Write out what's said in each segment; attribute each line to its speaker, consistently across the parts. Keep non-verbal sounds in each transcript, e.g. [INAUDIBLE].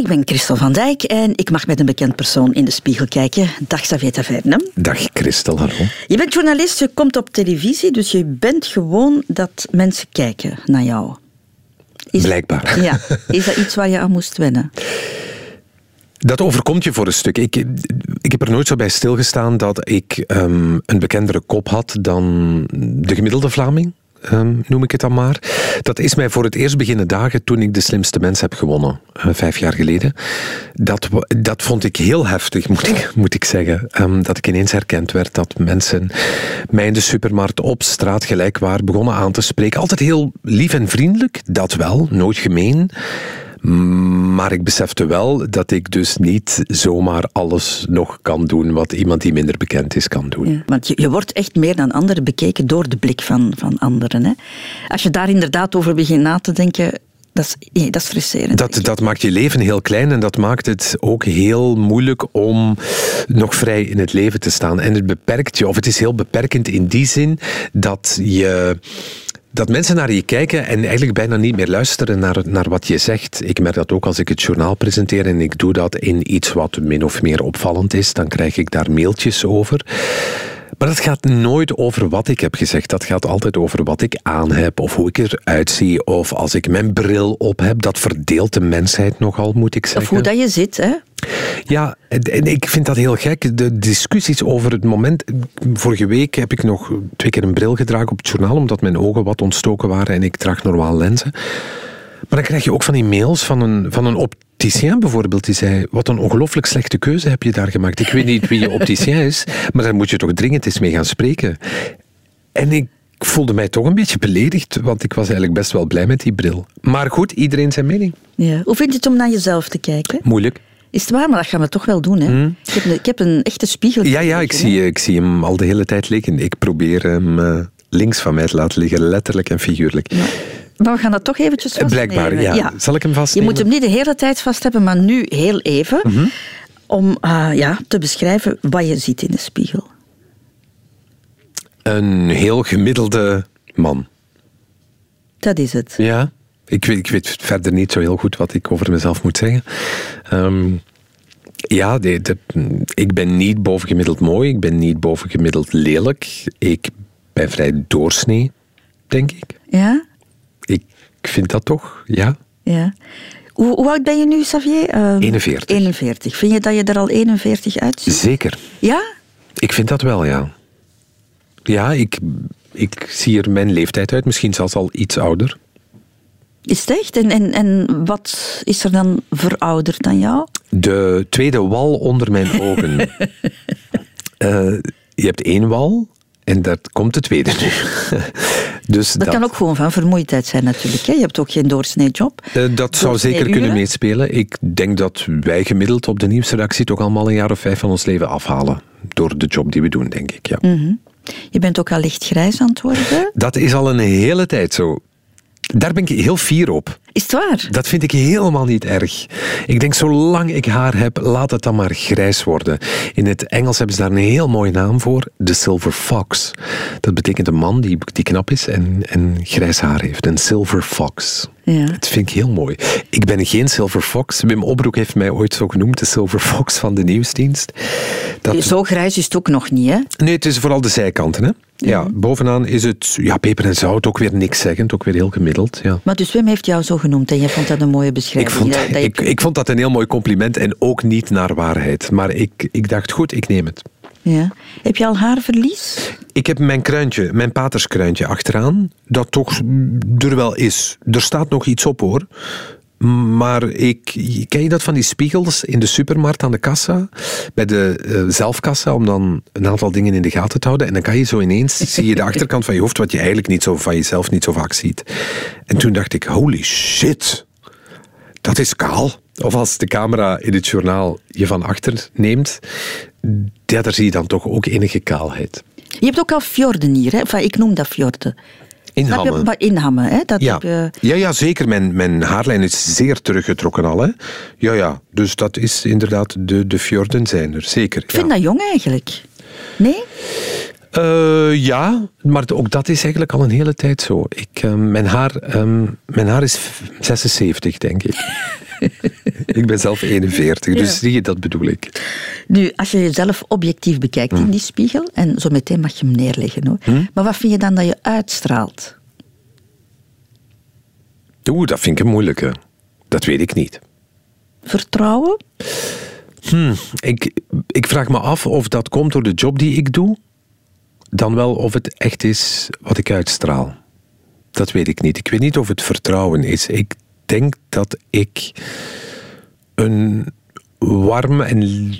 Speaker 1: Ik ben Christel van Dijk en ik mag met een bekend persoon in de spiegel kijken. Dag Xavier Taverne.
Speaker 2: Dag Christel, hallo.
Speaker 1: Je bent journalist, je komt op televisie, dus je bent gewoon dat mensen kijken naar jou.
Speaker 2: Is, Blijkbaar.
Speaker 1: Ja. Is dat iets waar je aan moest wennen?
Speaker 2: Dat overkomt je voor een stuk. Ik, ik heb er nooit zo bij stilgestaan dat ik um, een bekendere kop had dan de gemiddelde Vlaming. Um, noem ik het dan maar. Dat is mij voor het eerst beginnen dagen toen ik de slimste mens heb gewonnen, uh, vijf jaar geleden. Dat, dat vond ik heel heftig, moet ik, moet ik zeggen. Um, dat ik ineens herkend werd dat mensen mij in de supermarkt op straat gelijk waren begonnen aan te spreken. Altijd heel lief en vriendelijk, dat wel, nooit gemeen. Maar ik besefte wel dat ik dus niet zomaar alles nog kan doen wat iemand die minder bekend is kan doen.
Speaker 1: Ja, want je, je, wordt echt meer dan anderen bekeken door de blik van, van anderen. Hè? Als je daar inderdaad over begint na te denken, dat is, dat is frustrerend.
Speaker 2: Dat, dat maakt je leven heel klein en dat maakt het ook heel moeilijk om nog vrij in het leven te staan. En het beperkt je, of het is heel beperkend in die zin dat je dat mensen naar je kijken en eigenlijk bijna niet meer luisteren naar, naar wat je zegt. Ik merk dat ook als ik het journaal presenteer en ik doe dat in iets wat min of meer opvallend is, dan krijg ik daar mailtjes over. Maar dat gaat nooit over wat ik heb gezegd. Dat gaat altijd over wat ik aan heb, of hoe ik eruit zie, of als ik mijn bril op heb. Dat verdeelt de mensheid nogal, moet ik zeggen.
Speaker 1: Of hoe dat je zit, hè?
Speaker 2: Ja, en ik vind dat heel gek. De discussies over het moment. Vorige week heb ik nog twee keer een bril gedragen op het journaal, omdat mijn ogen wat ontstoken waren en ik draag normaal lenzen. Maar dan krijg je ook van die mails van een, van een opticien bijvoorbeeld, die zei, wat een ongelooflijk slechte keuze heb je daar gemaakt. Ik weet niet wie je [LAUGHS] opticien is, maar daar moet je toch dringend eens mee gaan spreken. En ik voelde mij toch een beetje beledigd, want ik was eigenlijk best wel blij met die bril. Maar goed, iedereen zijn mening.
Speaker 1: Ja. Hoe vind je het om naar jezelf te kijken?
Speaker 2: Moeilijk.
Speaker 1: Is het waar? Maar dat gaan we toch wel doen, hè? Hmm. Ik, heb een, ik, heb een, echte spiegel.
Speaker 2: Ja, ja ik, zie, ik zie hem al de hele tijd liggen. Ik probeer hem uh, links van mij te laten liggen, letterlijk en figuurlijk. Ja.
Speaker 1: Maar we gaan dat toch eventjes vastnemen.
Speaker 2: Blijkbaar, ja. Zal ik hem vastnemen?
Speaker 1: Je moet hem niet de hele tijd vast hebben, maar nu heel even. Mm -hmm. Om uh, ja, te beschrijven wat je ziet in de spiegel.
Speaker 2: Een heel gemiddelde man.
Speaker 1: Dat is het.
Speaker 2: Ja. Ik weet, ik weet verder niet zo heel goed wat ik over mezelf moet zeggen. Um, ja, de, de, ik ben niet bovengemiddeld mooi. Ik ben niet bovengemiddeld lelijk. Ik ben vrij doorsnee, denk ik.
Speaker 1: Ja?
Speaker 2: Ik vind dat toch, ja.
Speaker 1: Ja. Hoe, hoe oud ben je nu, Xavier? Uh,
Speaker 2: 41.
Speaker 1: 41. Vind je dat je er al 41 uitziet?
Speaker 2: Zeker.
Speaker 1: Ja?
Speaker 2: Ik vind dat wel, ja. Ja, ik, ik zie er mijn leeftijd uit. Misschien zelfs al iets ouder.
Speaker 1: Is het echt? En, en, en wat is er dan verouderd aan jou?
Speaker 2: De tweede wal onder mijn ogen. uh, [LAUGHS] je hebt één wal en daar komt de tweede nu. [LAUGHS]
Speaker 1: dus dat, dat, kan ook gewoon van vermoeidheid zijn natuurlijk. Hè? Je hebt ook geen doorsnee job.
Speaker 2: Uh, dat zou zeker kunnen meespelen. Ik denk dat wij gemiddeld op de nieuwsredactie toch allemaal een jaar of vijf van ons leven afhalen. Door de job die we doen, denk ik. Ja.
Speaker 1: Mm -hmm. Je bent ook al licht grijs aan het worden?
Speaker 2: Dat is al een hele tijd zo. Daar ben ik heel fier op.
Speaker 1: Is het waar?
Speaker 2: Dat vind ik helemaal niet erg. Ik denk, zolang ik haar heb, laat het dan maar grijs worden. In het Engels hebben ze daar een heel mooie naam voor. De Silver Fox. Dat betekent een man die, die knap is en, en grijs haar heeft. Een Silver Fox.
Speaker 1: Ja.
Speaker 2: Dat vind ik heel mooi. Ik ben geen Silver Fox. Wim Obroek heeft mij ooit zo genoemd, de Silver Fox van de nieuwsdienst.
Speaker 1: Dat... Zo grijs is het ook nog niet, hè?
Speaker 2: Nee, het is vooral de zijkanten, hè? Ja, bovenaan is het ja, peper en zout, ook weer niks zeggend, ook weer heel gemiddeld. Ja.
Speaker 1: Maar dus Wim heeft jou zo genoemd en je vond dat een mooie beschrijving.
Speaker 2: Ik vond dat, ik, ik vond dat een heel mooi compliment en ook niet naar waarheid. Maar ik, ik dacht, goed, ik neem het.
Speaker 1: Ja. Heb je al haarverlies?
Speaker 2: Ik heb mijn kruintje, mijn paterskruintje achteraan, dat toch er wel is. Er staat nog iets op hoor. Maar ik, ken je dat van die spiegels in de supermarkt aan de kassa? Bij de uh, zelfkassa, om dan een aantal dingen in de gaten te houden. En dan kan je zo ineens, zie je de achterkant van je hoofd, wat je eigenlijk niet zo van jezelf niet zo vaak ziet. En toen dacht ik, holy shit, dat is kaal. Of als de camera in het journaal je van achter neemt, daar zie je dan toch ook enige kaalheid.
Speaker 1: Je hebt ook al fjorden hier, hè? Ik noem dat fjorden.
Speaker 2: Inhammen.
Speaker 1: Inhammen, hè? Dat
Speaker 2: ja.
Speaker 1: Heb je...
Speaker 2: ja, ja, zeker. Mijn, mijn haarlijn is zeer teruggetrokken al. Hè? Ja, ja. Dus dat is inderdaad, de, de fjorden zijn er, zeker.
Speaker 1: Ik vind dat jong eigenlijk. Nee?
Speaker 2: Uh, ja, maar ook dat is eigenlijk al een hele tijd zo. Ik, uh, mijn, haar, um, mijn haar is 76, denk ik. [LAUGHS] ik ben zelf 41, dus zie je, dat bedoel ik.
Speaker 1: Nu, als je jezelf objectief bekijkt in die spiegel, en zo meteen mag je hem neerleggen hoor, maar wat vind je dan dat je uitstraalt?
Speaker 2: Oeh, dat vind ik een moeilijke. Dat weet ik niet.
Speaker 1: Vertrouwen?
Speaker 2: Hmm, ik, ik vraag me af of dat komt door de job die ik doe, dan wel of het echt is wat ik uitstraal. Dat weet ik niet. Ik weet niet of het vertrouwen is. Ik denk dat ik een warm en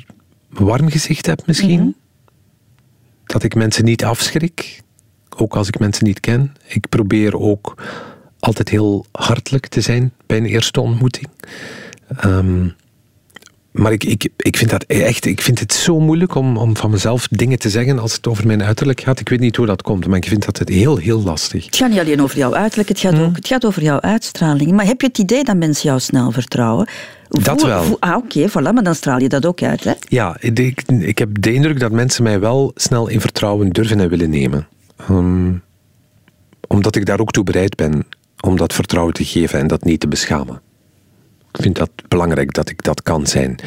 Speaker 2: warm gezicht heb misschien.
Speaker 1: Mhm.
Speaker 2: Dat ik mensen niet afschrik, ook als ik mensen niet ken. Ik probeer ook altijd heel hartelijk te zijn bij een eerste ontmoeting. Ehm, maar ik, ik, ik vind dat echt, ik vind het zo moeilijk om, om van mezelf dingen te zeggen als het over mijn uiterlijk gaat. Ik weet niet hoe dat komt, maar ik vind dat het heel, heel lastig.
Speaker 1: Het gaat niet alleen over jouw uiterlijk, het gaat,
Speaker 2: Hmm.
Speaker 1: ook, het gaat over jouw uitstraling. Maar heb je het idee dat mensen jou snel vertrouwen?
Speaker 2: Dat wel.
Speaker 1: ah, oké, voilà, maar dan straal je dat ook uit, hè?
Speaker 2: Ja, ik, ik heb de indruk dat mensen mij wel snel in vertrouwen durven en willen nemen. Ehm, omdat ik daar ook toe bereid ben om dat vertrouwen te geven en dat niet te beschamen. Ik vind dat belangrijk dat ik dat kan zijn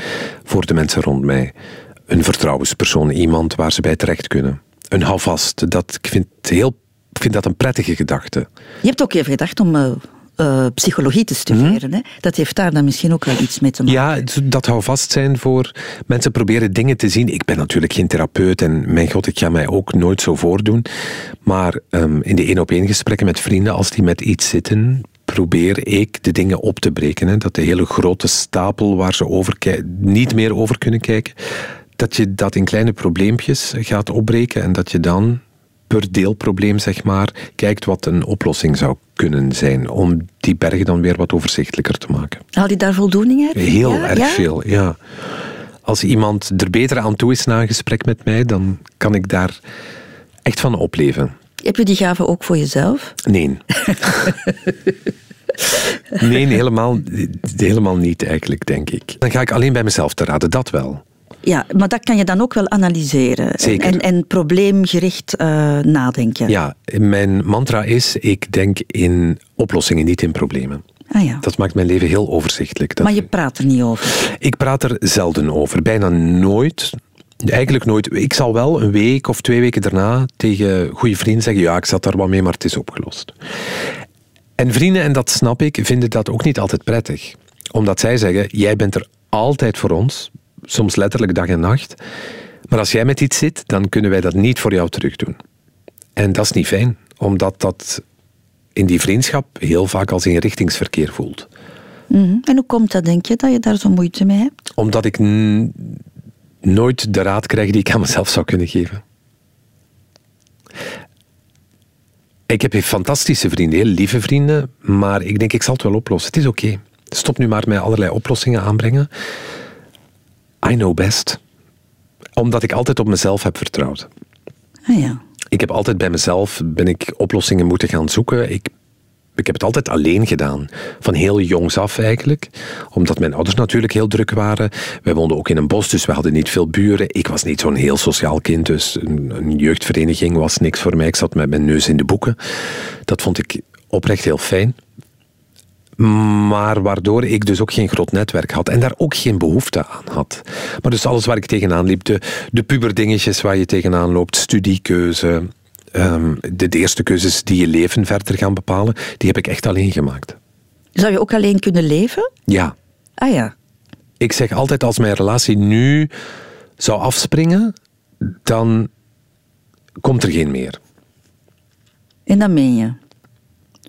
Speaker 2: voor de mensen rond mij. Een vertrouwenspersoon, iemand waar ze bij terecht kunnen. Een houvast, dat, ik, vind heel, ik vind dat een prettige gedachte.
Speaker 1: Je hebt ook even gedacht om eh, eh, psychologie te studeren. Hè? Dat heeft daar dan misschien ook wel iets mee te maken.
Speaker 2: Ja, dat hou vast zijn voor mensen proberen dingen te zien. Ik ben natuurlijk geen therapeut en mijn god, ik ga mij ook nooit zo voordoen. Maar ehm, in de één op één gesprekken met vrienden, als die met iets zitten, probeer ik de dingen op te breken. Hè. Dat de hele grote stapel waar ze over niet meer over kunnen kijken, dat je dat in kleine probleempjes gaat opbreken en dat je dan per deelprobleem, zeg maar, kijkt wat een oplossing zou kunnen zijn. Om die bergen dan weer wat overzichtelijker te maken.
Speaker 1: Haal je daar voldoening uit?
Speaker 2: Heel
Speaker 1: Ja?
Speaker 2: erg
Speaker 1: Ja?
Speaker 2: veel, ja. Als iemand er beter aan toe is na een gesprek met mij, dan kan ik daar echt van opleven.
Speaker 1: Heb je die gave ook voor jezelf?
Speaker 2: Nee. [LAUGHS] [LAUGHS] nee, helemaal, helemaal niet eigenlijk, denk ik. Dan ga ik alleen bij mezelf te raden, dat wel.
Speaker 1: Ja, maar dat kan je dan ook wel analyseren.
Speaker 2: Zeker.
Speaker 1: En, en probleemgericht eh, nadenken.
Speaker 2: Ja, mijn mantra is, ik denk in oplossingen, niet in problemen.
Speaker 1: Ah, ja.
Speaker 2: Dat maakt mijn leven heel overzichtelijk. Dat-
Speaker 1: Maar je praat er niet over.
Speaker 2: Ik praat er zelden over, bijna nooit. Eigenlijk nooit. Ik zal wel een week of twee weken daarna tegen goede vrienden zeggen: Ja, ik zat daar wat mee, maar het is opgelost. En vrienden, en dat snap ik, vinden dat ook niet altijd prettig. Omdat zij zeggen: Jij bent er altijd voor ons, soms letterlijk dag en nacht. Maar als jij met iets zit, dan kunnen wij dat niet voor jou terugdoen. En dat is niet fijn, omdat dat in die vriendschap heel vaak als inrichtingsverkeer voelt.
Speaker 1: Mhm. En hoe komt dat, denk je, dat je daar zo moeite mee hebt?
Speaker 2: Omdat ik nooit de raad krijg die ik aan mezelf zou kunnen geven. Ik heb fantastische vrienden, heel lieve vrienden, maar ik denk ik zal het wel oplossen. Het is oké. Stop nu maar met allerlei oplossingen aanbrengen. I know best. Omdat ik altijd op mezelf heb vertrouwd.
Speaker 1: Ah ja.
Speaker 2: Ik heb altijd bij mezelf ben ik oplossingen moeten gaan zoeken. Ik, ik heb het altijd alleen gedaan. Van heel jongs af eigenlijk. Omdat mijn ouders natuurlijk heel druk waren. Wij woonden ook in een bos, dus we hadden niet veel buren. Ik was niet zo'n heel sociaal kind, dus een, een jeugdvereniging was niks voor mij. Ik zat met mijn neus in de boeken. Dat vond ik oprecht heel fijn. Maar waardoor ik dus ook geen groot netwerk had en daar ook geen behoefte aan had. Maar dus alles waar ik tegenaan liep, de, de puberdingetjes waar je tegenaan loopt, studiekeuze, ehm, de, de eerste keuzes die je leven verder gaan bepalen, die heb ik echt alleen gemaakt.
Speaker 1: Zou je ook alleen kunnen leven?
Speaker 2: Ja,
Speaker 1: Ah ja.
Speaker 2: ik zeg altijd als mijn relatie nu zou afspringen, dan komt er geen meer.
Speaker 1: En dat meen je.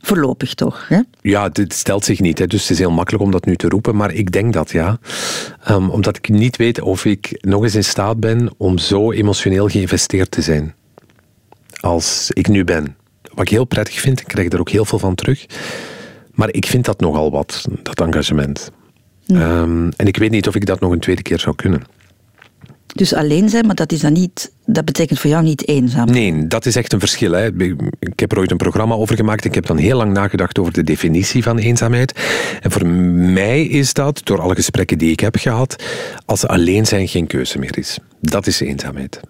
Speaker 1: Voorlopig toch, hè?
Speaker 2: Ja, dit stelt zich niet, hè, dus het is heel makkelijk om dat nu te roepen, maar ik denk dat ja. Ehm, omdat ik niet weet of ik nog eens in staat ben om zo emotioneel geïnvesteerd te zijn als ik nu ben. Wat ik heel prettig vind, ik krijg er ook heel veel van terug. Maar ik vind dat nogal wat, dat engagement. Ehm, en ik weet niet of ik dat nog een tweede keer zou kunnen.
Speaker 1: Dus alleen zijn, maar dat, is dan niet, dat betekent voor jou niet eenzaam.
Speaker 2: Nee, dat is echt een verschil. Hè. Ik heb er ooit een programma over gemaakt. Ik heb dan heel lang nagedacht over de definitie van eenzaamheid. En voor mij is dat, door alle gesprekken die ik heb gehad, als alleen zijn geen keuze meer is. Dat is eenzaamheid.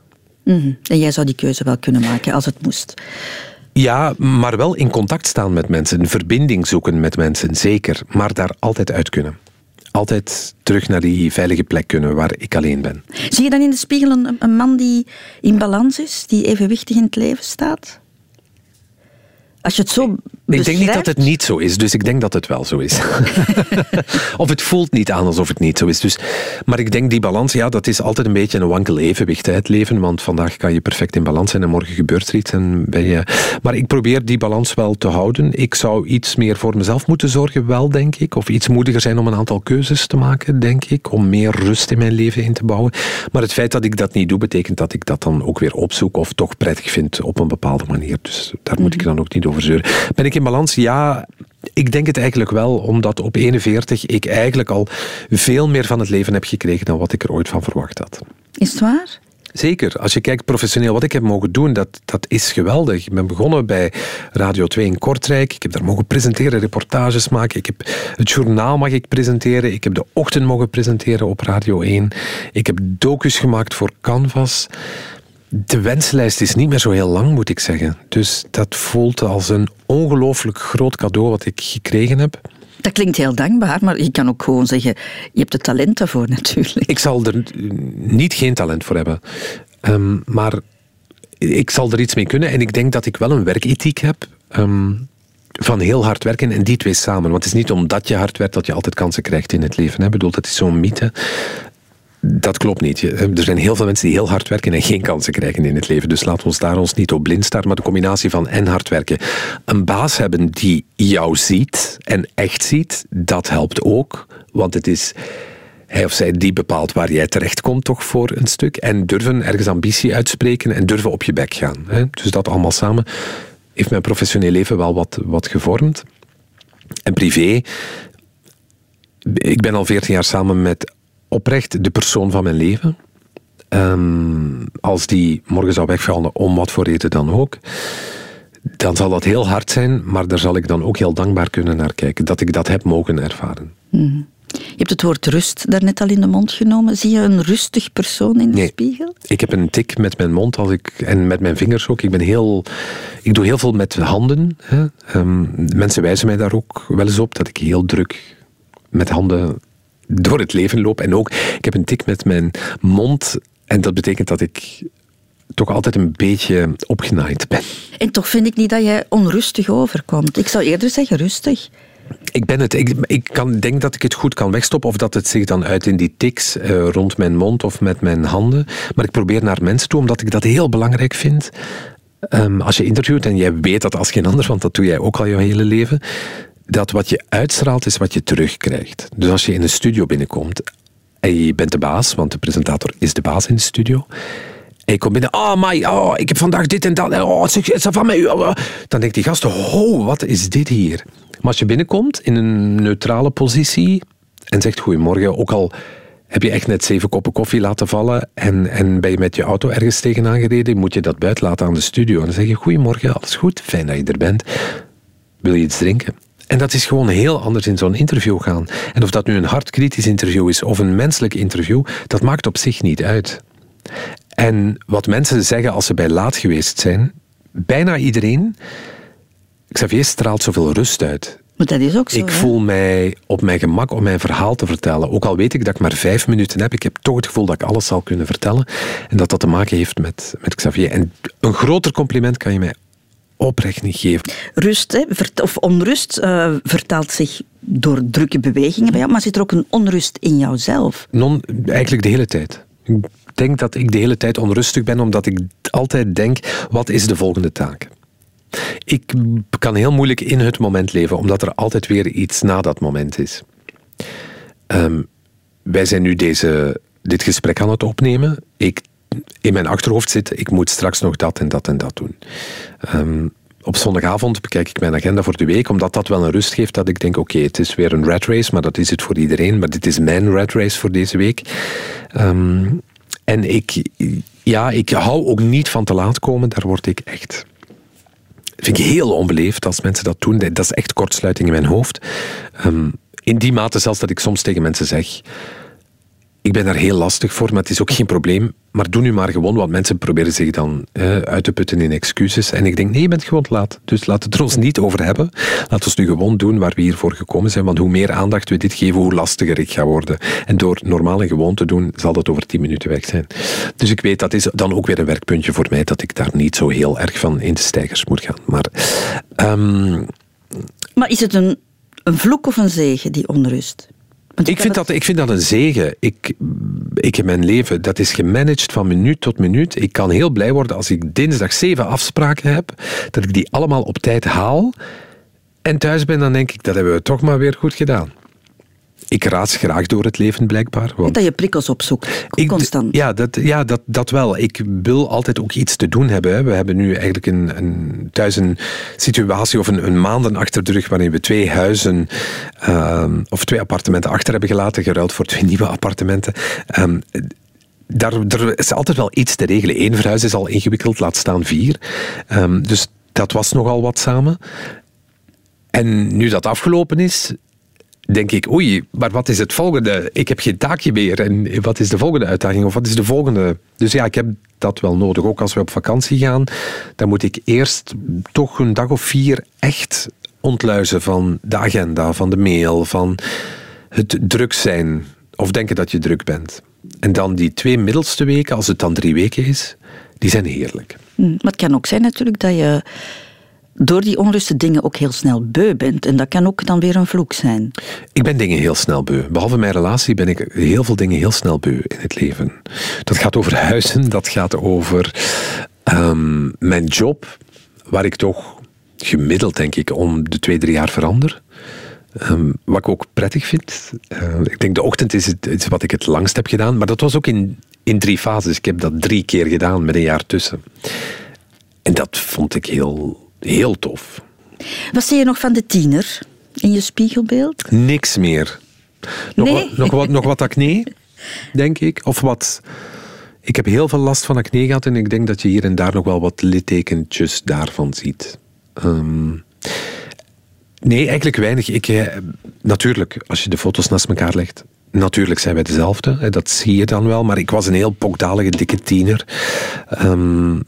Speaker 1: Mhm. En jij zou die keuze wel kunnen maken als het moest.
Speaker 2: Ja, maar wel in contact staan met mensen, verbinding zoeken met mensen, zeker. Maar daar altijd uit kunnen. altijd terug naar die veilige plek kunnen waar ik alleen ben.
Speaker 1: Zie je dan in de spiegel een, een man die in balans is, die evenwichtig in het leven staat? Als je het zo
Speaker 2: Ik denk niet dat het niet zo is, dus ik denk dat het wel zo is. [LAUGHS] of het voelt niet aan alsof het niet zo is. Dus, maar ik denk die balans, ja, dat is altijd een beetje een wankel evenwicht, het leven. Want vandaag kan je perfect in balans zijn en morgen gebeurt er iets. En ben je... Maar ik probeer die balans wel te houden. Ik zou iets meer voor mezelf moeten zorgen, wel, denk ik. Of iets moediger zijn om een aantal keuzes te maken, denk ik. Om meer rust in mijn leven in te bouwen. Maar het feit dat ik dat niet doe, betekent dat ik dat dan ook weer opzoek of toch prettig vind op een bepaalde manier. Dus daar moet ik dan ook niet over zeuren. Ben ik in balans? Ja, ik denk het eigenlijk wel, omdat op 41 ik eigenlijk al veel meer van het leven heb gekregen dan wat ik er ooit van verwacht had.
Speaker 1: Is het waar?
Speaker 2: Zeker. Als je kijkt professioneel wat ik heb mogen doen, dat, dat is geweldig. Ik ben begonnen bij Radio 2 in Kortrijk. Ik heb daar mogen presenteren, reportages maken. Ik heb het journaal mag ik presenteren. Ik heb de ochtend mogen presenteren op Radio 1. Ik heb docus gemaakt voor Canvas de wenslijst is niet meer zo heel lang, moet ik zeggen. Dus dat voelt als een ongelooflijk groot cadeau wat ik gekregen heb.
Speaker 1: Dat klinkt heel dankbaar, maar je kan ook gewoon zeggen: je hebt het talent daarvoor natuurlijk.
Speaker 2: Ik zal er niet geen talent voor hebben. Um, maar ik zal er iets mee kunnen. En ik denk dat ik wel een werkethiek heb. Um, van heel hard werken en die twee samen. Want het is niet omdat je hard werkt dat je altijd kansen krijgt in het leven. Ik bedoel, dat is zo'n mythe. Dat klopt niet. Er zijn heel veel mensen die heel hard werken en geen kansen krijgen in het leven. Dus laten we ons daar ons niet op blind staren. Maar de combinatie van en hard werken. Een baas hebben die jou ziet en echt ziet, dat helpt ook. Want het is hij of zij die bepaalt waar jij terechtkomt toch voor een stuk. En durven ergens ambitie uitspreken en durven op je bek gaan. Dus dat allemaal samen heeft mijn professioneel leven wel wat, wat gevormd. En privé, ik ben al veertien jaar samen met oprecht de persoon van mijn leven. Um, als die morgen zou wegvallen, om wat voor reden dan ook, dan zal dat heel hard zijn, maar daar zal ik dan ook heel dankbaar kunnen naar kijken, dat ik dat heb mogen ervaren.
Speaker 1: Mm. Je hebt het woord rust daarnet al in de mond genomen. Zie je een rustig persoon in de
Speaker 2: nee,
Speaker 1: spiegel?
Speaker 2: Ik heb een tik met mijn mond als ik, en met mijn vingers ook. Ik, ben heel, ik doe heel veel met handen. Hè. Um, mensen wijzen mij daar ook wel eens op dat ik heel druk met handen door het leven loop. En ook, ik heb een tik met mijn mond. En dat betekent dat ik toch altijd een beetje opgenaaid ben.
Speaker 1: En toch vind ik niet dat jij onrustig overkomt. Ik zou eerder zeggen rustig.
Speaker 2: Ik ben het. Ik, ik kan, denk dat ik het goed kan wegstoppen. Of dat het zich dan uit in die tics uh, rond mijn mond of met mijn handen. Maar ik probeer naar mensen toe, omdat ik dat heel belangrijk vind. Um, als je interviewt, en jij weet dat als geen ander, want dat doe jij ook al je hele leven dat wat je uitstraalt is wat je terugkrijgt. Dus als je in een studio binnenkomt en je bent de baas, want de presentator is de baas in de studio. En je komt binnen, oh my, oh, ik heb vandaag dit en dat, oh, zeg, is van mij? Oh, oh. Dan denkt die gast, oh, wat is dit hier? Maar als je binnenkomt in een neutrale positie en zegt goedemorgen, ook al heb je echt net zeven koppen koffie laten vallen en, en ben je met je auto ergens tegenaan gereden, moet je dat buiten laten aan de studio. En dan zeg je goedemorgen, alles goed, fijn dat je er bent. Wil je iets drinken? En dat is gewoon heel anders in zo'n interview gaan. En of dat nu een hardkritisch interview is of een menselijk interview, dat maakt op zich niet uit. En wat mensen zeggen als ze bij laat geweest zijn, bijna iedereen, Xavier straalt zoveel rust uit.
Speaker 1: Maar dat is ook zo.
Speaker 2: Ik voel mij op mijn gemak om mijn verhaal te vertellen. Ook al weet ik dat ik maar vijf minuten heb, ik heb toch het gevoel dat ik alles zal kunnen vertellen. En dat dat te maken heeft met, met Xavier. En een groter compliment kan je mij oprecht niet geven.
Speaker 1: Rust hè, of onrust uh, vertaalt zich door drukke bewegingen bij jou, maar zit er ook een onrust in jouzelf?
Speaker 2: Non, eigenlijk de hele tijd. Ik denk dat ik de hele tijd onrustig ben, omdat ik altijd denk, wat is de volgende taak? Ik kan heel moeilijk in het moment leven, omdat er altijd weer iets na dat moment is. Um, wij zijn nu deze, dit gesprek aan het opnemen. Ik in mijn achterhoofd zit, ik moet straks nog dat en dat en dat doen. Um, op zondagavond bekijk ik mijn agenda voor de week, omdat dat wel een rust geeft dat ik denk, oké, het is weer een rat race, maar dat is het voor iedereen, maar dit is mijn rat race voor deze week. Um, en ik, ja, ik hou ook niet van te laat komen, daar word ik echt... vind ik heel onbeleefd als mensen dat doen. Dat is echt kortsluiting in mijn hoofd. Um, in die mate zelfs dat ik soms tegen mensen zeg ik ben daar heel lastig voor, maar het is ook geen probleem. Maar doe nu maar gewoon, want mensen proberen zich dan uit te putten in excuses. En ik denk, nee, je bent gewoon laat. Dus we het er ons niet over hebben. Laten we nu gewoon doen waar we hiervoor gekomen zijn. Want hoe meer aandacht we dit geven, hoe lastiger ik ga worden. En door normaal en gewoon te doen, zal dat over tien minuten weg zijn. Dus ik weet, dat is dan ook weer een werkpuntje voor mij, dat ik daar niet zo heel erg van in de stijgers moet gaan. Maar, um...
Speaker 1: maar is het een, een vloek of een zegen, die onrust?
Speaker 2: Ik vind, dat, ik vind dat een zegen. Ik, ik in mijn leven, dat is gemanaged van minuut tot minuut. Ik kan heel blij worden als ik dinsdag zeven afspraken heb, dat ik die allemaal op tijd haal. En thuis ben, dan denk ik, dat hebben we toch maar weer goed gedaan ik raas graag door het leven, blijkbaar.
Speaker 1: Want dat je prikkels opzoekt, constant.
Speaker 2: Ja, dat, ja dat, dat wel. Ik wil altijd ook iets te doen hebben. We hebben nu eigenlijk een, een, thuis een situatie of een, een maanden achter de rug waarin we twee huizen ehm, of twee appartementen achter hebben gelaten, geruild voor twee nieuwe appartementen. Um, daar, er is altijd wel iets te regelen. Eén verhuis is al ingewikkeld, laat staan vier. Um, dus dat was nogal wat samen. En nu dat afgelopen is, denk ik, oei, maar wat is het volgende? Ik heb geen taakje meer. En wat is de volgende uitdaging? Of wat is de volgende? Dus ja, ik heb dat wel nodig. Ook als we op vakantie gaan, dan moet ik eerst toch een dag of vier echt ontluizen van de agenda, van de mail, van het druk zijn. Of denken dat je druk bent. En dan die twee middelste weken, als het dan drie weken is, die zijn heerlijk.
Speaker 1: Hm, maar het kan ook zijn natuurlijk dat je door die onrustige dingen ook heel snel beu bent. En dat kan ook dan weer een vloek zijn.
Speaker 2: Ik ben dingen heel snel beu. Behalve mijn relatie ben ik heel veel dingen heel snel beu in het leven. Dat gaat over huizen, dat gaat over ehm, mijn job, waar ik toch gemiddeld, denk ik, om de twee, drie jaar verander. Um, wat ik ook prettig vind. Uh, ik denk de ochtend is, het, is wat ik het langst heb gedaan, maar dat was ook in, in drie fases. Ik heb dat drie keer gedaan met een jaar tussen. En dat vond ik heel Heel tof.
Speaker 1: Wat zie je nog van de tiener in je spiegelbeeld?
Speaker 2: Niks meer. Nog, nee. wat, nog, wat, nog wat acne, [LAUGHS] denk ik. Of wat... Ik heb heel veel last van acne gehad en ik denk dat je hier en daar nog wel wat littekentjes daarvan ziet. Ehm, nee, eigenlijk weinig. Ik, eh, natuurlijk, als je de foto's naast elkaar legt, natuurlijk zijn wij dezelfde. Dat zie je dan wel. Maar ik was een heel pokdalige, dikke tiener. Um,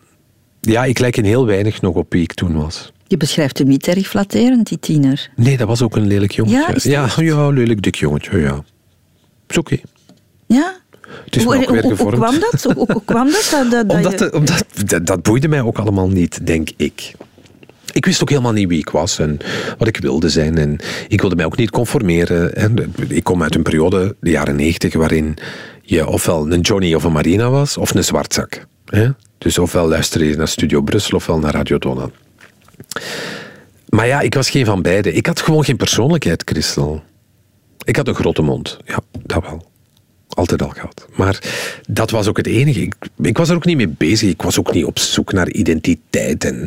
Speaker 2: ja, ik lijk een heel weinig nog op wie ik toen was.
Speaker 1: Je beschrijft hem niet erg flatterend, die tiener.
Speaker 2: Nee, dat was ook een lelijk jongetje.
Speaker 1: Ja,
Speaker 2: ja, ja, lelijk dik jongetje, ja. Is oké.
Speaker 1: Ja?
Speaker 2: Het is hoe, ook weer gevormd.
Speaker 1: Hoe kwam dat? Hoe, hoe kwam dat? dat, dat
Speaker 2: omdat, je... omdat dat, dat boeide mij ook allemaal niet, denk ik. Ik wist ook helemaal niet wie ik was en wat ik wilde zijn. En ik wilde mij ook niet conformeren. En ik kom uit een periode, de jaren negentig, waarin je ofwel een Johnny of een Marina was, of een zwartzak. Dus ofwel luister je naar Studio Brussel ofwel naar Radio Donau. Maar ja, ik was geen van beide. Ik had gewoon geen persoonlijkheid, Christel. Ik had een grote mond. Ja, dat wel. Altijd al gehad. Maar dat was ook het enige. Ik, ik was er ook niet mee bezig. Ik was ook niet op zoek naar identiteit. En...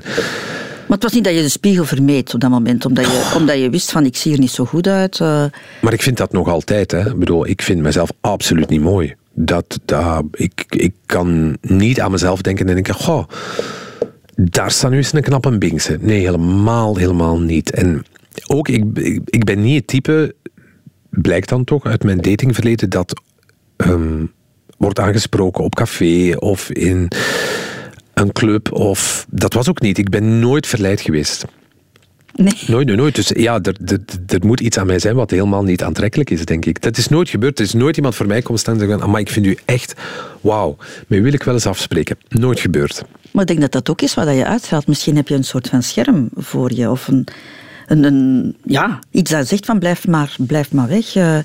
Speaker 1: Maar het was niet dat je de spiegel vermeed op dat moment, omdat je, omdat je wist van ik zie er niet zo goed uit. Uh...
Speaker 2: Maar ik vind dat nog altijd. Hè. Ik bedoel, ik vind mezelf absoluut niet mooi dat, dat, ik, ik kan niet aan mezelf denken en denken, goh, daar staat nu eens een knappe binkse. Nee, helemaal, helemaal niet. En ook, ik, ik, ben niet het type, blijkt dan toch uit mijn datingverleden, dat ehm, wordt aangesproken op café of in een club. Of, dat was ook niet. Ik ben nooit verleid geweest.
Speaker 1: Nee.
Speaker 2: Nooit, nooit, nooit. Dus ja, er, er, er, moet iets aan mij zijn wat helemaal niet aantrekkelijk is, denk ik. Dat is nooit gebeurd. Er is nooit iemand voor mij komen staan en zeggen, maar ik vind u echt, wauw, mij wil ik wel eens afspreken. Nooit gebeurd.
Speaker 1: Maar ik denk dat dat ook is wat je uitstraalt. Misschien heb je een soort van scherm voor je, of een... Een, een, ja, iets dat zegt van blijf maar, blijf maar weg. Uh,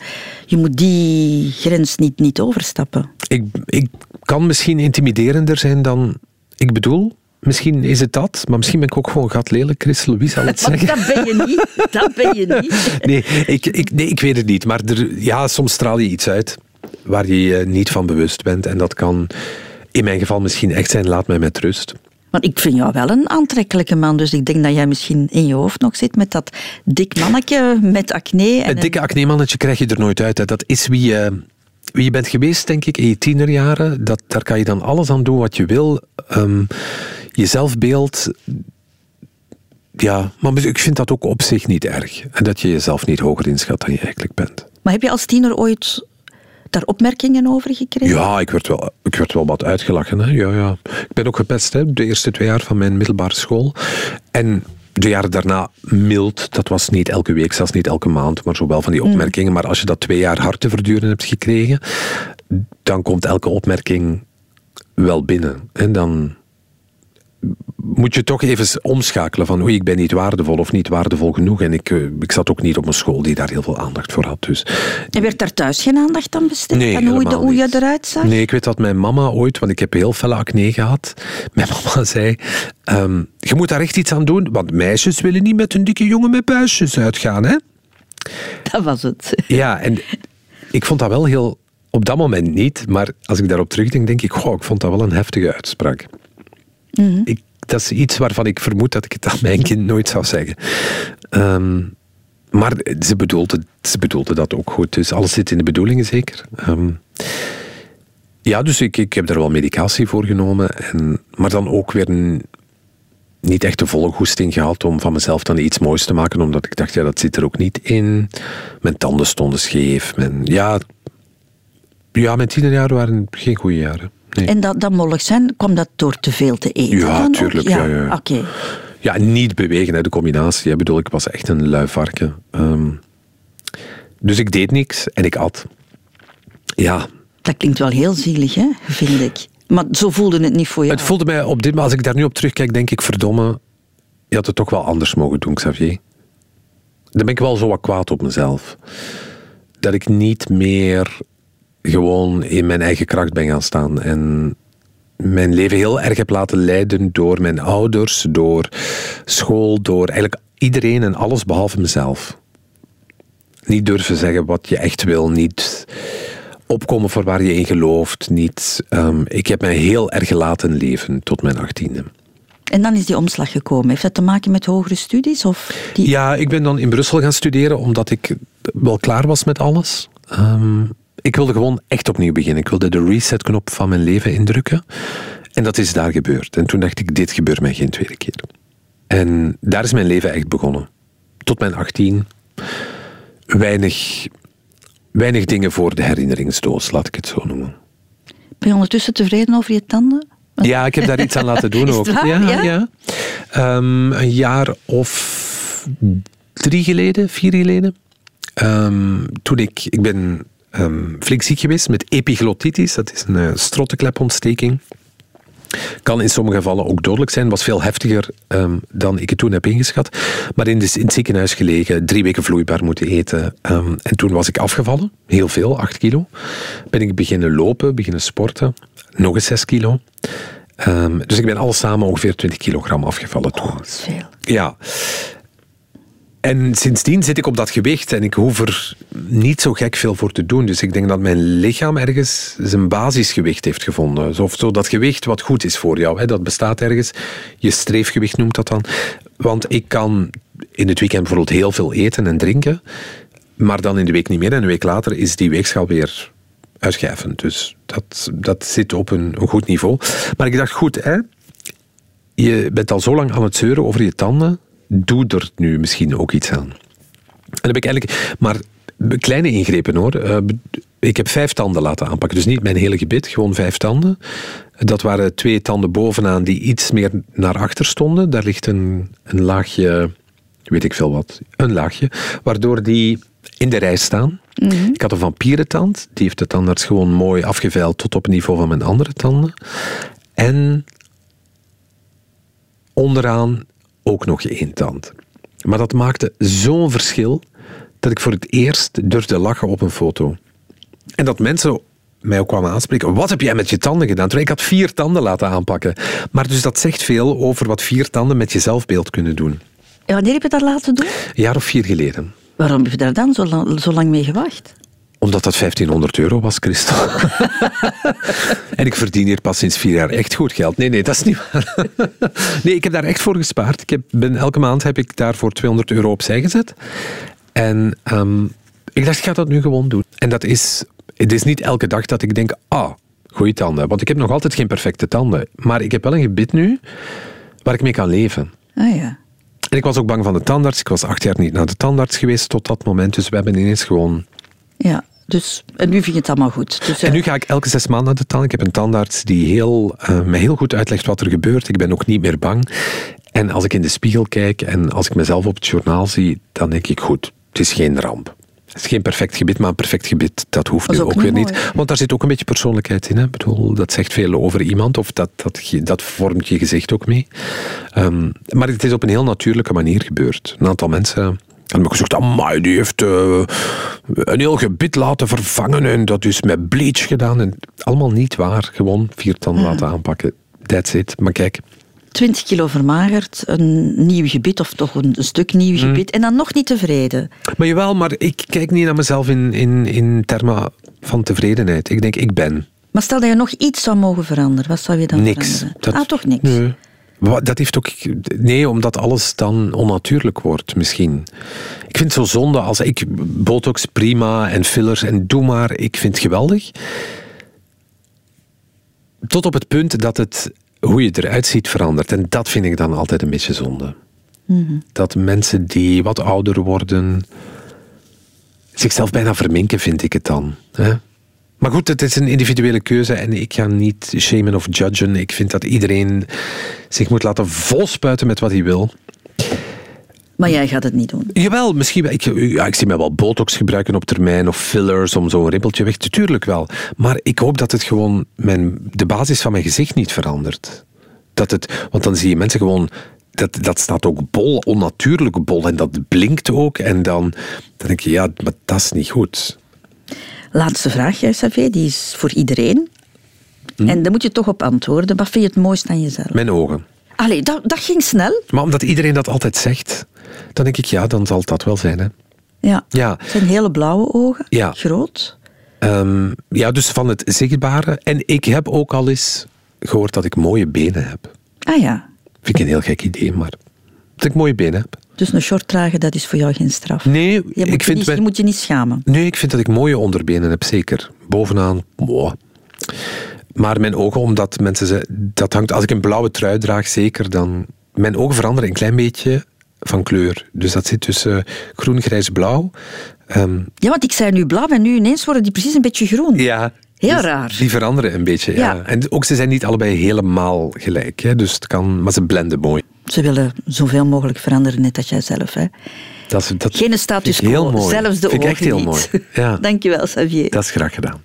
Speaker 1: je moet die grens niet, niet overstappen.
Speaker 2: Ik, ik kan misschien intimiderender zijn dan ik bedoel. Misschien is het dat, maar misschien ben ik ook gewoon gat lelijk, Christel. Wie zal het [LAUGHS] zeggen?
Speaker 1: dat ben je niet. Dat ben je niet. [LAUGHS]
Speaker 2: nee, ik, ik, nee, ik weet het niet. Maar er, ja, soms straal je iets uit waar je je niet van bewust bent. En dat kan in mijn geval misschien echt zijn, laat mij met rust.
Speaker 1: Maar ik vind jou wel een aantrekkelijke man, dus ik denk dat jij misschien in je hoofd nog zit met dat dik mannetje met acne.
Speaker 2: En een dikke acne-mannetje krijg je er nooit uit. Hè. Dat is wie je, wie je bent geweest, denk ik, in je tienerjaren. Dat, daar kan je dan alles aan doen wat je wil. Um, je zelfbeeld. Ja, maar ik vind dat ook op zich niet erg. En dat je jezelf niet hoger inschat dan je eigenlijk bent.
Speaker 1: Maar heb je als tiener ooit daar opmerkingen over gekregen?
Speaker 2: Ja, ik werd wel, ik werd wel wat uitgelachen. Hè. Ja, ja. Ik ben ook gepest hè, de eerste twee jaar van mijn middelbare school. En de jaren daarna mild, dat was niet elke week, zelfs niet elke maand, maar zo wel van die opmerkingen. Maar als je dat twee jaar hard te verduren hebt gekregen, dan komt elke opmerking wel binnen. En dan moet je toch even omschakelen van oei, ik ben niet waardevol of niet waardevol genoeg. En ik, eh, ik zat ook niet op een school die daar heel veel aandacht voor had. Dus.
Speaker 1: En werd daar thuis geen aandacht aan besteed?
Speaker 2: Nee,
Speaker 1: aan hoe, de, hoe je eruit zag?
Speaker 2: Nee, ik weet dat mijn mama ooit, want ik heb heel felle acne gehad. Mijn [LAUGHS] mama zei, ehm, je moet daar echt iets aan doen, want meisjes willen niet met een dikke jongen met buisjes uitgaan, hè?
Speaker 1: Dat was het.
Speaker 2: Ja, en ik vond dat wel heel... Op dat moment niet, maar als ik daarop terugdenk, denk ik, goh, ik vond dat wel een heftige uitspraak.
Speaker 1: Mhm.
Speaker 2: ik, dat is iets waarvan ik vermoed dat ik het aan mijn kind nooit zou zeggen. Ehm, maar ze bedoelde, ze bedoelde dat ook goed. Dus alles zit in de bedoelingen zeker. Ehm, ja, dus ik, ik heb er wel medicatie voor genomen. En, maar dan ook weer een, niet echt de volle goesting gehad om van mezelf dan iets moois te maken. Omdat ik dacht, ja, dat zit er ook niet in. Mijn tanden stonden scheef. Mijn, ja, ja, mijn tienerjaren waren geen goede jaren. Nee.
Speaker 1: En dat, dat mollig zijn, kwam dat door te veel te eten?
Speaker 2: Ja,
Speaker 1: dan ook?
Speaker 2: tuurlijk, ja, ja.
Speaker 1: Oké.
Speaker 2: Ja, niet bewegen, hè, de combinatie. Ik bedoel, ik was echt een lui varken. Ehm, dus ik deed niks en ik at. Ja,
Speaker 1: Dat klinkt wel heel zielig, hè? vind ik. Maar zo voelde het niet voor jou.
Speaker 2: het voelde mij op dit moment, als ik daar nu op terugkijk, denk ik, verdomme, je had het toch wel anders mogen doen, Xavier. Dan ben ik wel zo wat kwaad op mezelf. Dat ik niet meer gewoon in mijn eigen kracht ben gaan staan. En mijn leven heel erg heb laten leiden door mijn ouders, door school, door eigenlijk iedereen en alles behalve mezelf. Niet durven zeggen wat je echt wil, niet opkomen voor waar je in gelooft. Niet, ehm, ik heb mij heel erg laten leven tot mijn achttiende.
Speaker 1: En dan is die omslag gekomen. Heeft dat te maken met hogere studies? Of die...
Speaker 2: Ja, ik ben dan in Brussel gaan studeren omdat ik wel klaar was met alles. Ehm, ik wilde gewoon echt opnieuw beginnen. Ik wilde de resetknop van mijn leven indrukken. En dat is daar gebeurd. En toen dacht ik, dit gebeurt mij geen tweede keer. En daar is mijn leven echt begonnen. Tot mijn 18. Weinig, weinig dingen voor de herinneringsdoos, laat ik het zo noemen.
Speaker 1: Ben je ondertussen tevreden over je tanden? [LAUGHS]
Speaker 2: Ja, ik heb daar iets aan laten doen ook.
Speaker 1: waar?
Speaker 2: Ja,
Speaker 1: Ja?
Speaker 2: ja. Ehm, een jaar of drie geleden, vier geleden. Ehm, toen ik, ik ben ehm, flink ziek geweest met epiglottitis. Dat is een strottenklepontsteking. Kan in sommige gevallen ook dodelijk zijn. Was veel heftiger ehm, dan ik het toen heb ingeschat. Maar in, de, in het ziekenhuis gelegen, drie weken vloeibaar moeten eten. Ehm, en toen was ik afgevallen, heel veel, acht kilo. Ben ik beginnen lopen, beginnen sporten. Nog eens zes kilo. Dus ik ben alles samen ongeveer 20 kilogram afgevallen toen.
Speaker 1: Dat is veel.
Speaker 2: Ja. En sindsdien zit ik op dat gewicht en ik hoef er niet zo gek veel voor te doen. Dus ik denk dat mijn lichaam ergens zijn basisgewicht heeft gevonden. Zo dat gewicht wat goed is voor jou. Hè. Dat bestaat ergens. Je streefgewicht noemt dat dan. Want ik kan in het weekend bijvoorbeeld heel veel eten en drinken. Maar dan in de week niet meer. En een week later is die weegschaal weer uitgijvend. Dus dat, dat zit op een, een goed niveau. Maar ik dacht, goed, hè, je bent al zo lang aan het zeuren over je tanden. Doe er nu misschien ook iets aan. En dan heb ik eigenlijk maar kleine ingrepen hoor. Eh, Ik heb vijf tanden laten aanpakken. Dus niet mijn hele gebit, gewoon vijf tanden. Dat waren twee tanden bovenaan die iets meer naar achter stonden. Daar ligt een, een laagje, weet ik veel wat, een laagje. Waardoor die in de rij staan. Ik had een vampierentand. Die heeft de tandarts gewoon mooi afgeveild tot op het niveau van mijn andere tanden. En onderaan ook nog één tand. Maar dat maakte zo'n verschil dat ik voor het eerst durfde lachen op een foto. En dat mensen mij ook kwamen aanspreken. Wat heb jij met je tanden gedaan? Terwijl ik had vier tanden laten aanpakken. Maar dus dat zegt veel over wat vier tanden met je zelfbeeld kunnen doen.
Speaker 1: En wanneer heb je dat laten doen?
Speaker 2: Een jaar of vier geleden.
Speaker 1: Waarom heb je daar dan zo lang, zo lang mee gewacht?
Speaker 2: Omdat dat 1500 euro was, Christel. [LAUGHS] en ik verdien hier pas sinds vier jaar echt goed geld. Nee, nee, dat is niet waar. [LAUGHS] nee, ik heb daar echt voor gespaard. Ik heb, ben, elke maand heb ik daarvoor 200 euro opzij gezet. En ehm, ik dacht, ik ga dat nu gewoon doen. En dat is, het is niet elke dag dat ik denk, ah, goeie tanden. Want ik heb nog altijd geen perfecte tanden. Maar ik heb wel een gebit nu waar ik mee kan leven.
Speaker 1: Ah ja.
Speaker 2: En ik was ook bang van de tandarts. Ik was acht jaar niet naar de tandarts geweest tot dat moment. Dus we hebben ineens gewoon
Speaker 1: Ja, Dus, en nu vind je het allemaal goed. Dus,
Speaker 2: En nu
Speaker 1: eh,
Speaker 2: ga ik elke zes maanden naar de tandarts. Ik heb een tandarts die heel, eh, mij heel goed uitlegt wat er gebeurt. Ik ben ook niet meer bang. En als ik in de spiegel kijk en als ik mezelf op het journaal zie, dan denk ik goed, het is geen ramp. Het is geen perfect gebit, maar een perfect gebit, dat hoeft
Speaker 1: Dat
Speaker 2: nu
Speaker 1: ook
Speaker 2: ook weer
Speaker 1: niet.
Speaker 2: Want daar zit ook een beetje persoonlijkheid in. Hè? Ik bedoel, dat zegt veel over iemand of dat, dat, dat vormt je gezicht ook mee. Ehm, maar het is op een heel natuurlijke manier gebeurd. Een aantal mensen hebben me gezegd, amai, die heeft eh, een heel gebit laten vervangen en dat is met bleach gedaan. En allemaal niet waar, gewoon vier tanden laten aanpakken. That's it. Maar kijk,
Speaker 1: 20 kilo vermagerd, een nieuw gebit of toch een, stuk nieuw
Speaker 2: Hmm.
Speaker 1: gebit en dan nog niet tevreden.
Speaker 2: Maar jawel, maar ik kijk niet naar mezelf in, in, in termen van tevredenheid. Ik denk, ik ben.
Speaker 1: Maar stel dat je nog iets zou mogen veranderen, wat zou je dan
Speaker 2: Niks.
Speaker 1: veranderen?
Speaker 2: Dat-
Speaker 1: ah, toch niks?
Speaker 2: Nee. Dat heeft ook... Nee, omdat alles dan onnatuurlijk wordt, misschien. Ik vind het zo zonde als ik... Botox prima en fillers en doe maar. Ik vind het geweldig. Tot op het punt dat het hoe je eruit ziet verandert. En dat vind ik dan altijd een beetje zonde. Dat mensen die wat ouder worden... zichzelf bijna verminken, vind ik het dan. Hè? Maar goed, het is een individuele keuze en ik ga niet shamen of judgen. Ik vind dat iedereen zich moet laten volspuiten met wat hij wil.
Speaker 1: Maar jij gaat het niet doen.
Speaker 2: Jawel, misschien. Ik, ja, ik zie mij wel botox gebruiken op termijn of fillers om zo'n rimpeltje weg te Tuurlijk wel. Maar ik hoop dat het gewoon mijn, de basis van mijn gezicht niet verandert. Dat het, want dan zie je mensen gewoon... Dat, dat staat ook bol, onnatuurlijk bol. En dat blinkt ook. En dan, dan denk je, ja, maar dat is niet goed.
Speaker 1: Laatste vraag, jij, Xavier, die is voor iedereen.
Speaker 2: Hm?
Speaker 1: En daar moet je toch op antwoorden. Wat vind je het mooist aan jezelf?
Speaker 2: Mijn ogen.
Speaker 1: Allee, dat, dat ging snel.
Speaker 2: Maar omdat iedereen dat altijd zegt, dan denk ik, ja, dan zal dat wel zijn. Hè.
Speaker 1: Ja.
Speaker 2: Ja.
Speaker 1: Het zijn hele blauwe ogen,
Speaker 2: Ja.
Speaker 1: groot.
Speaker 2: Ehm, ja, dus van het zichtbare. En ik heb ook al eens gehoord dat ik mooie benen heb.
Speaker 1: Ah ja,
Speaker 2: Vind ik een heel gek idee, maar dat ik mooie benen heb.
Speaker 1: Dus een short dragen, dat is voor jou geen straf.
Speaker 2: Nee,
Speaker 1: je, moet
Speaker 2: ik
Speaker 1: je,
Speaker 2: vind
Speaker 1: niet,
Speaker 2: mijn-
Speaker 1: je moet je niet schamen.
Speaker 2: nee, ik vind dat ik mooie onderbenen heb, zeker. Bovenaan, wow. Maar mijn ogen, omdat mensen ze, dat hangt, als ik een blauwe trui draag, zeker, dan. Mijn ogen veranderen een klein beetje van kleur. Dus dat zit tussen groen, grijs, blauw. Ehm,
Speaker 1: Ja, want ik zei nu blauw en nu ineens worden die precies een beetje groen.
Speaker 2: Ja.
Speaker 1: Heel
Speaker 2: dus
Speaker 1: raar.
Speaker 2: Die veranderen een beetje, ja.
Speaker 1: Ja.
Speaker 2: En ook ze zijn niet allebei helemaal gelijk, hè. Dus het kan, maar ze blenden mooi.
Speaker 1: Ze willen zoveel mogelijk veranderen, net als jij zelf. Hè.
Speaker 2: Dat is, dat
Speaker 1: Geen status
Speaker 2: ik
Speaker 1: quo, zelfs de
Speaker 2: vind ik
Speaker 1: ogen
Speaker 2: echt heel
Speaker 1: niet.
Speaker 2: mooi. Ja, [LAUGHS]
Speaker 1: Dankjewel, Xavier.
Speaker 2: dat is graag gedaan.